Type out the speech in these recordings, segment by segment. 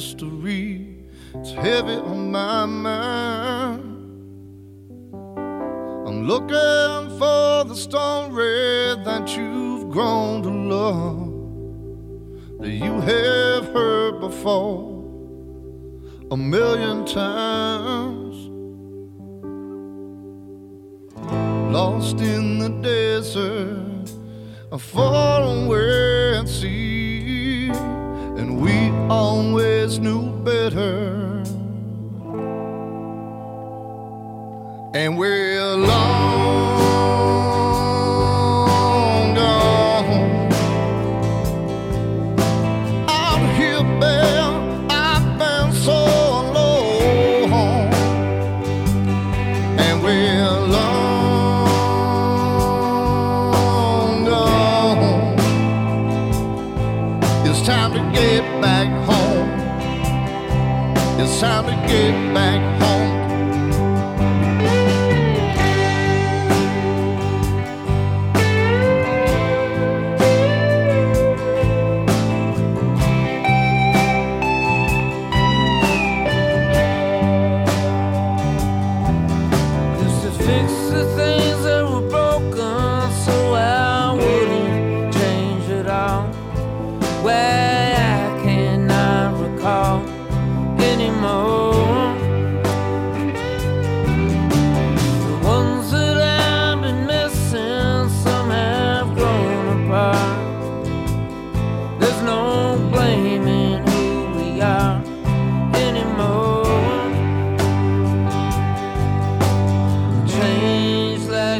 mystery. It's heavy on my mind. I'm looking for the story that you've grown to love, that you have heard before a million times. Lost in the desert, far away at sea always knew better. And we're lost.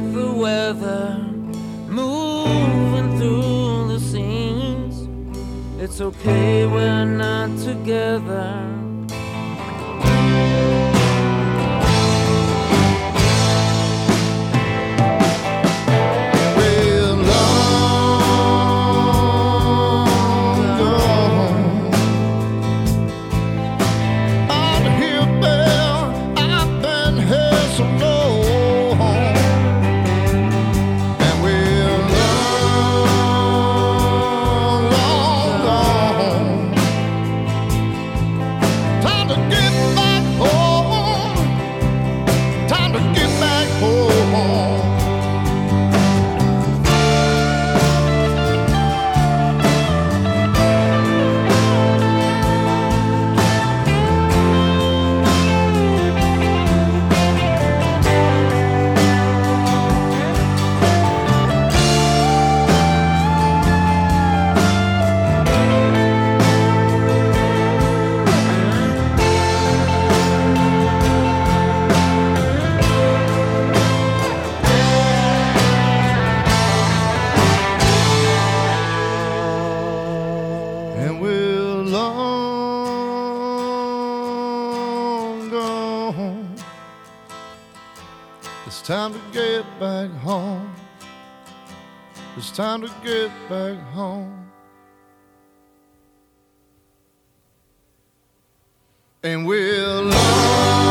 like the weather moving through the scenes. It's okay, we're not together. time to get back home. And we'll love.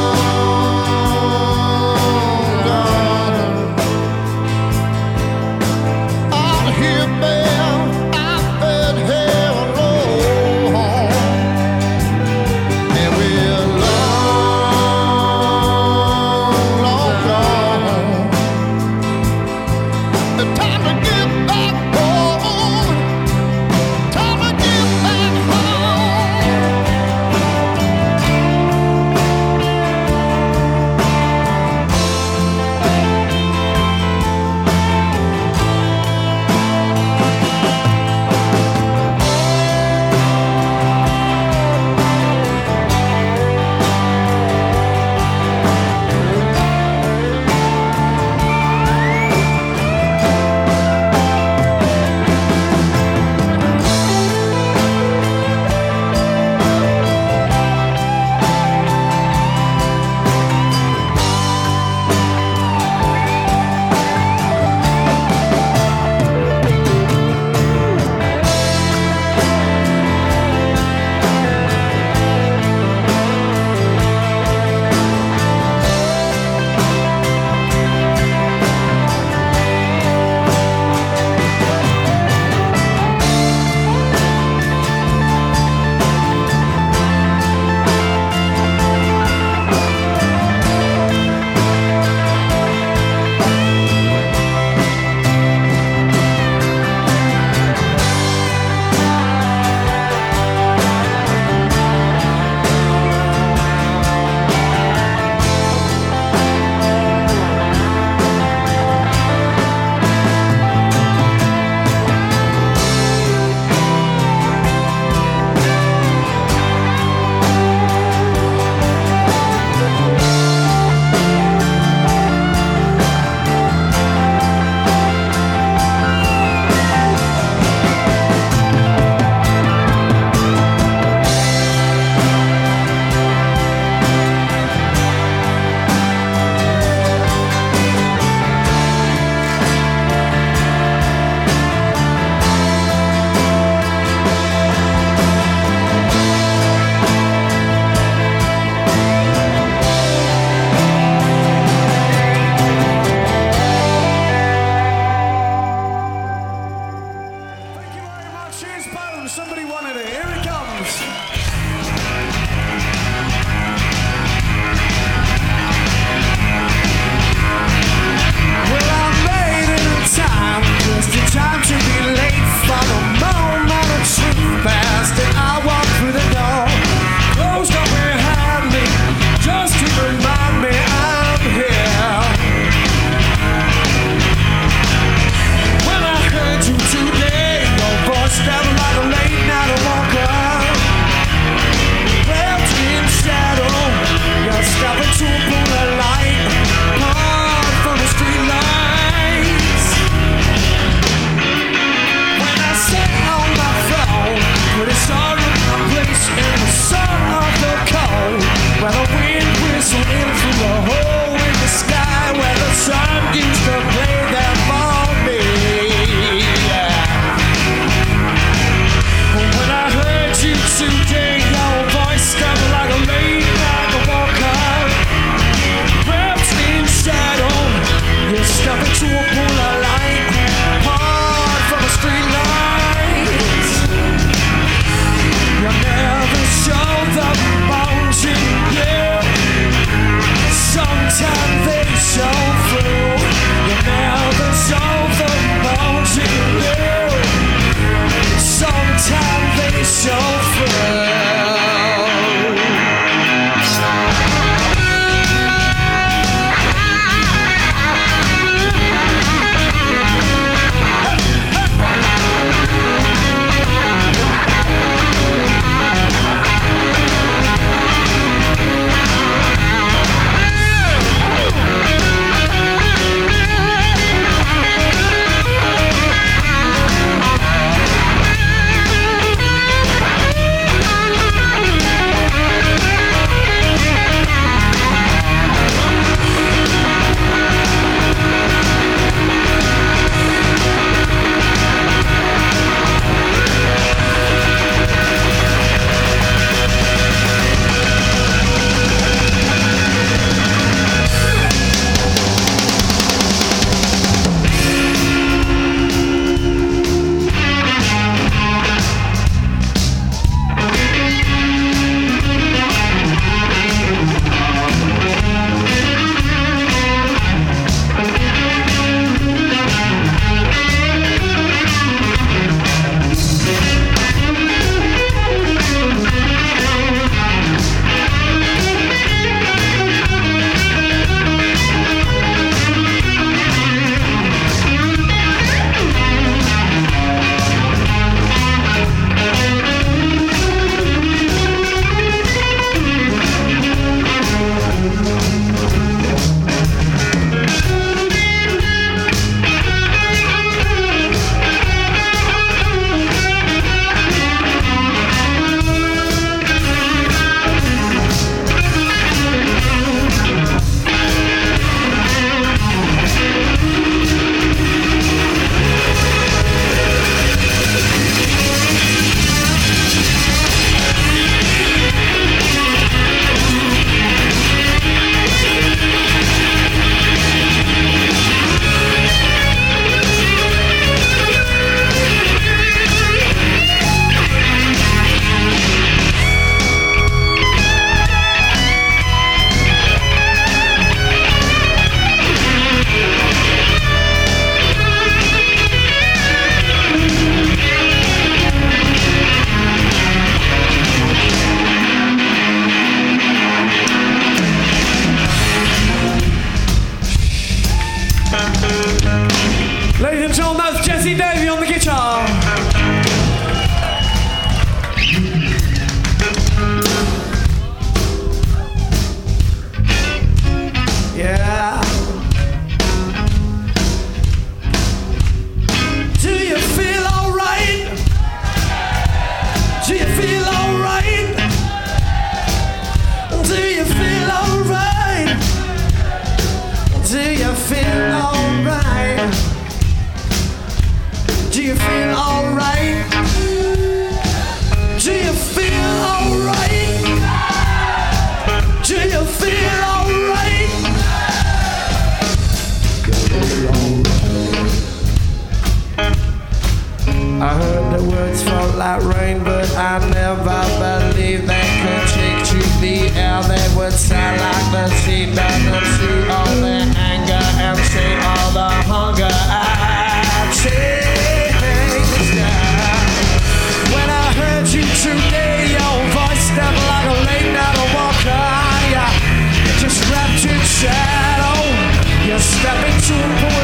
Words felt like rain, but I never believed they could take to the air. They would sound like the sea, let them see all the anger and see all the hunger I taste. When I heard you today, your voice stepped like a late night walker. You uh, just wrapped in shadow. You step into a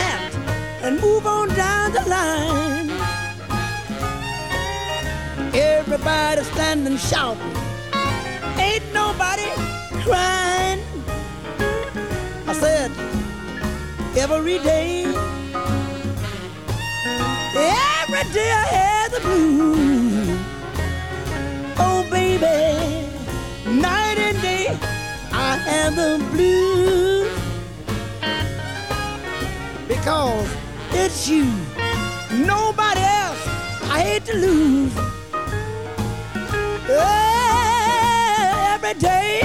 hat, and move on down the line. Everybody standing shouting, ain't nobody crying. I said, every day, every day I had the blues. Oh, baby, night and day I have the blues because it's you, nobody else. I hate to lose. Uh, every day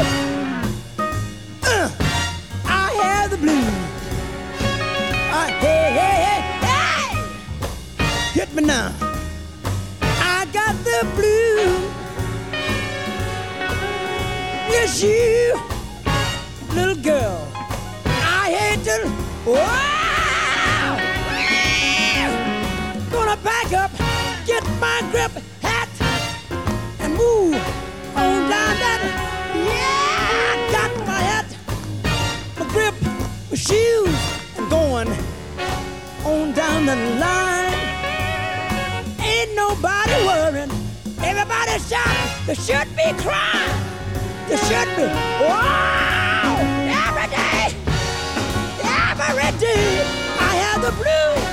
uh, I have the blues. Uh, hey, hey, hey, hey! Hit me now. I got the blues. Yes, you, little girl. I hate to. Wow! Back up, get my grip hat, and move on down that. Yeah, I got my hat, my grip, my shoes, and going on down the line. Ain't nobody worrying. Everybody shout. There should be crying. There should be. Wow! Every day, every day, I have the blues.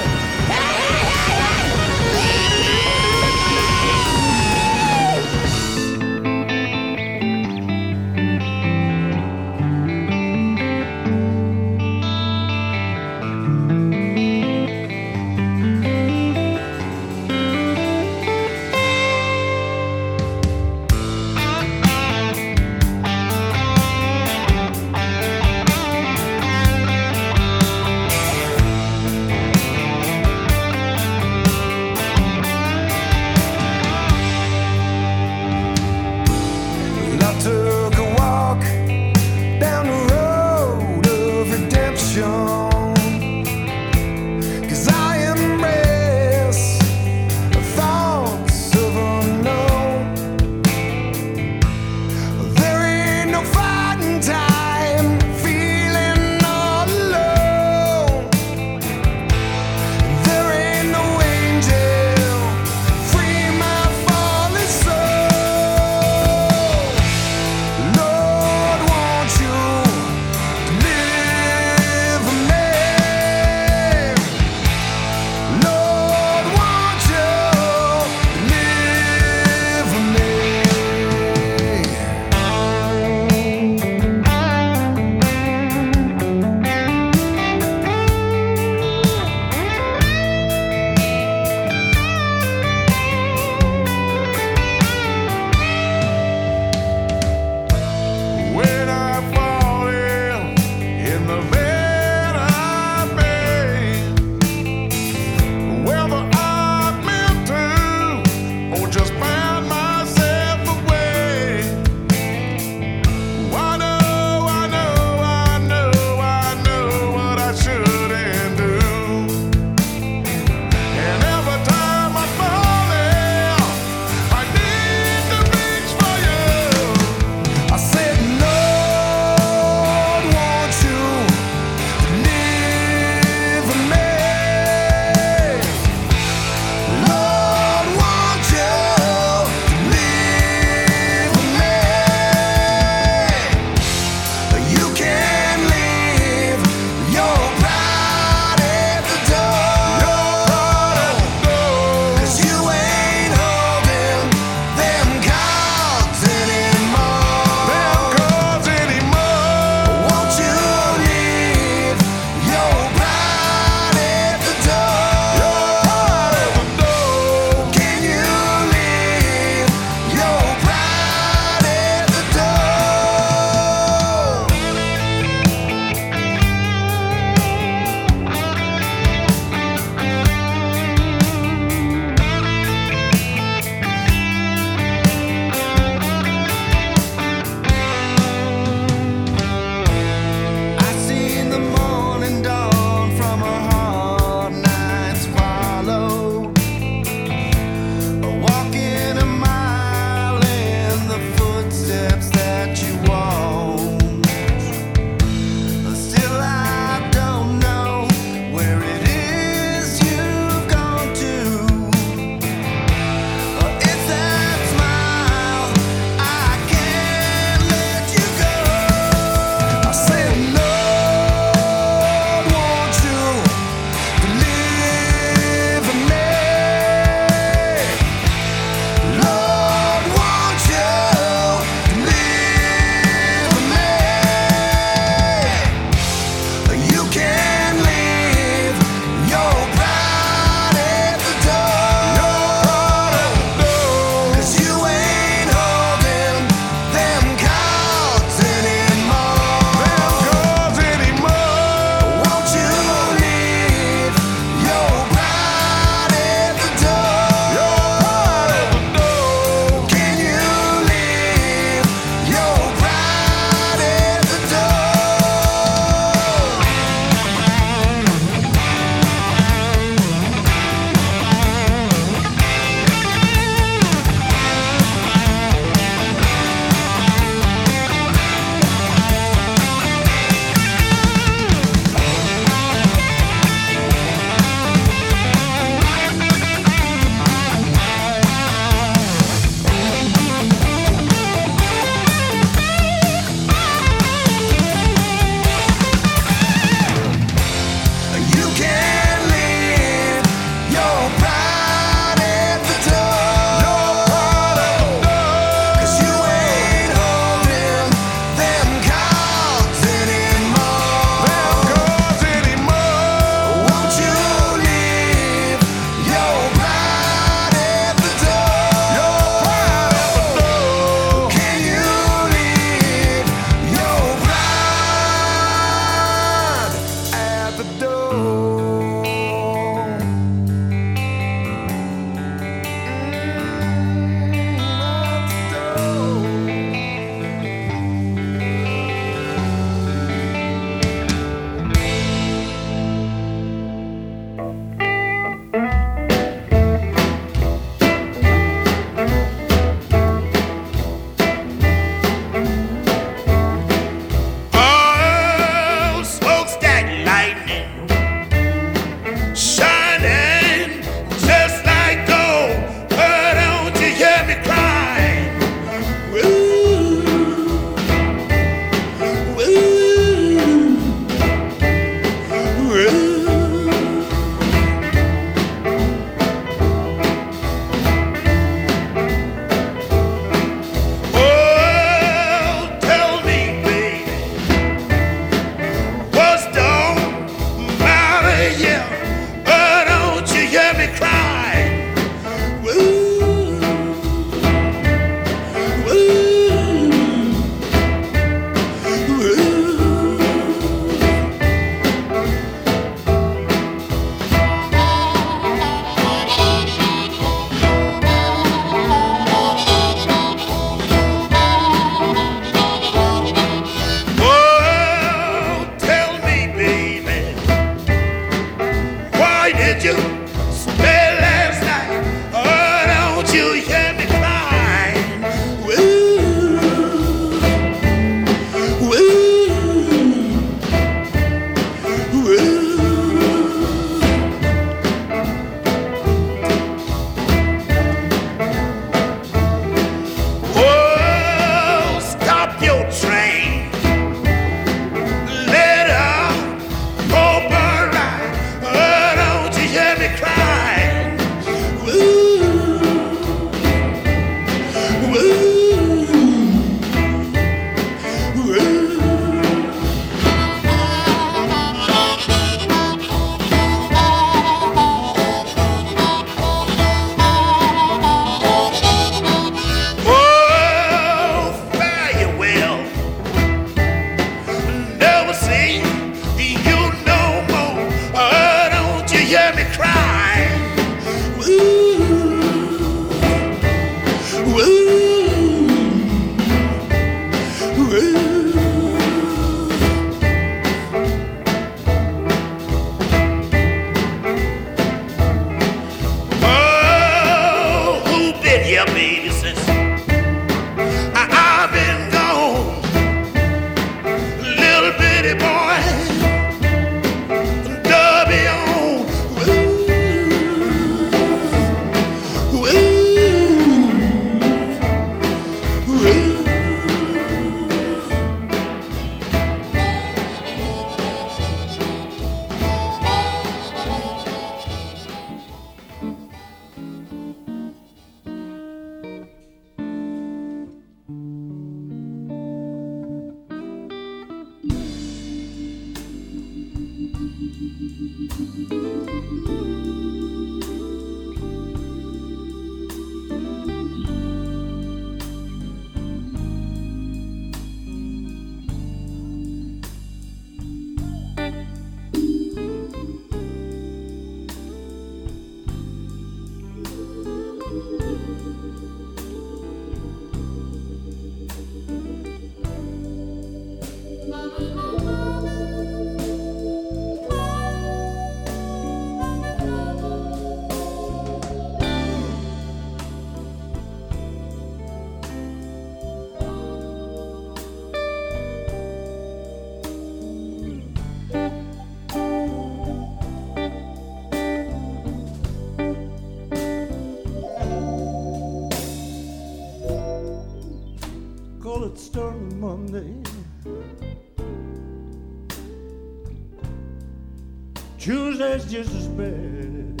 Tuesday's just as bad.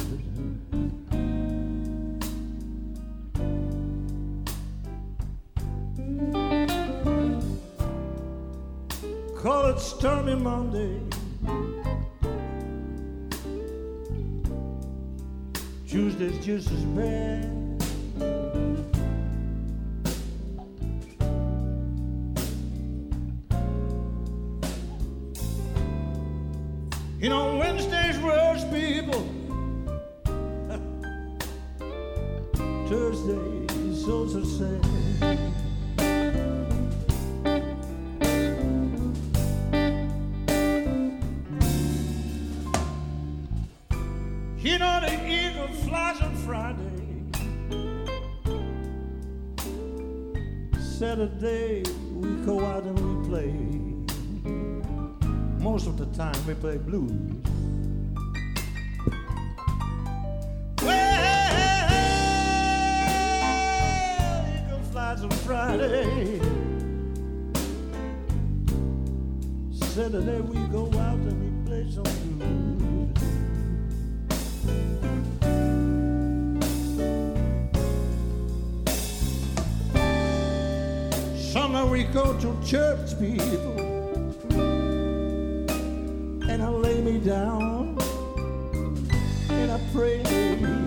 Call it Stormy Monday. Tuesday's just as bad. Saturday, we go out and we play. Most of the time we play blues. Well, eagle flies on Friday. Saturday we go out and we play some blues. Sunday we go to church, people and I lay me down and I pray.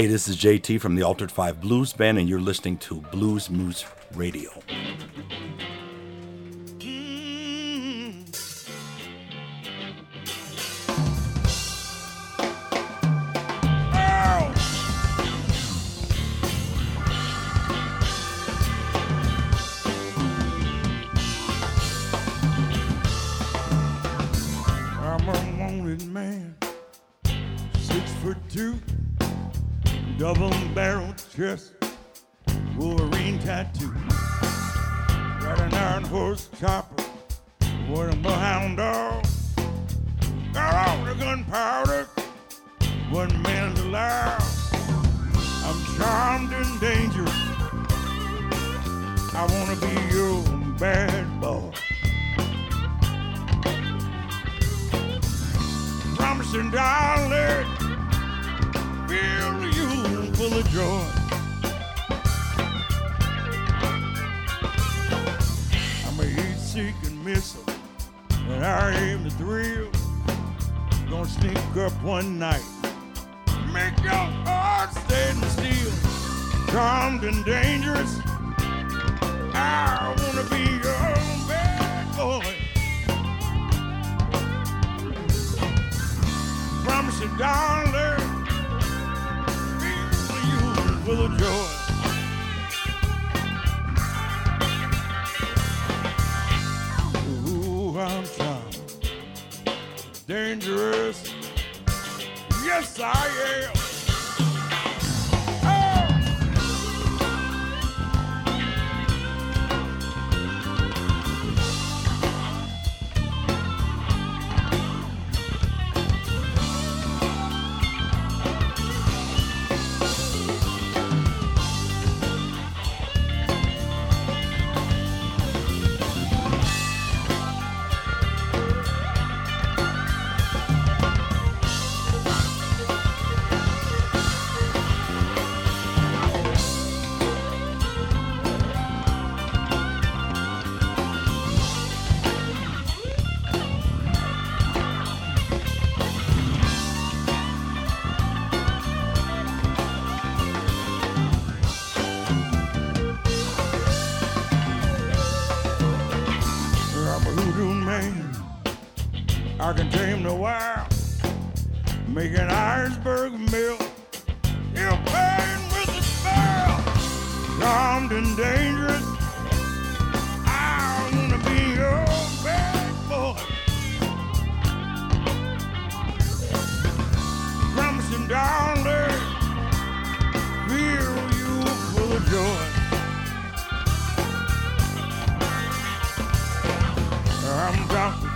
Hey, this is JT from the Altered Five Blues Band, and you're listening to Blues Moose Radio. Heat-seeking missile, and I aim the thrill. Gonna sneak up one night, make your heart stand still. Charmed and dangerous, I wanna be your bad boy. promise you, darling, feel you full of joy. Dangerous. Yes, I am.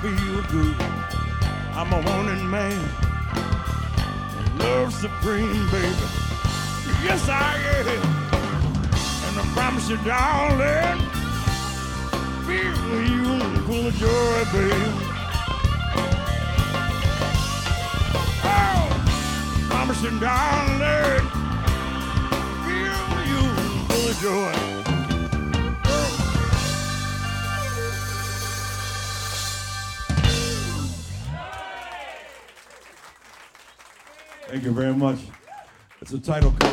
Feel good. I'm a wanted man. Love supreme, baby. Yes, I am. And I promise you, darling, feel you full of joy, baby. Oh, promise you, darling, feel you full of joy. Thank you very much. It's a title cut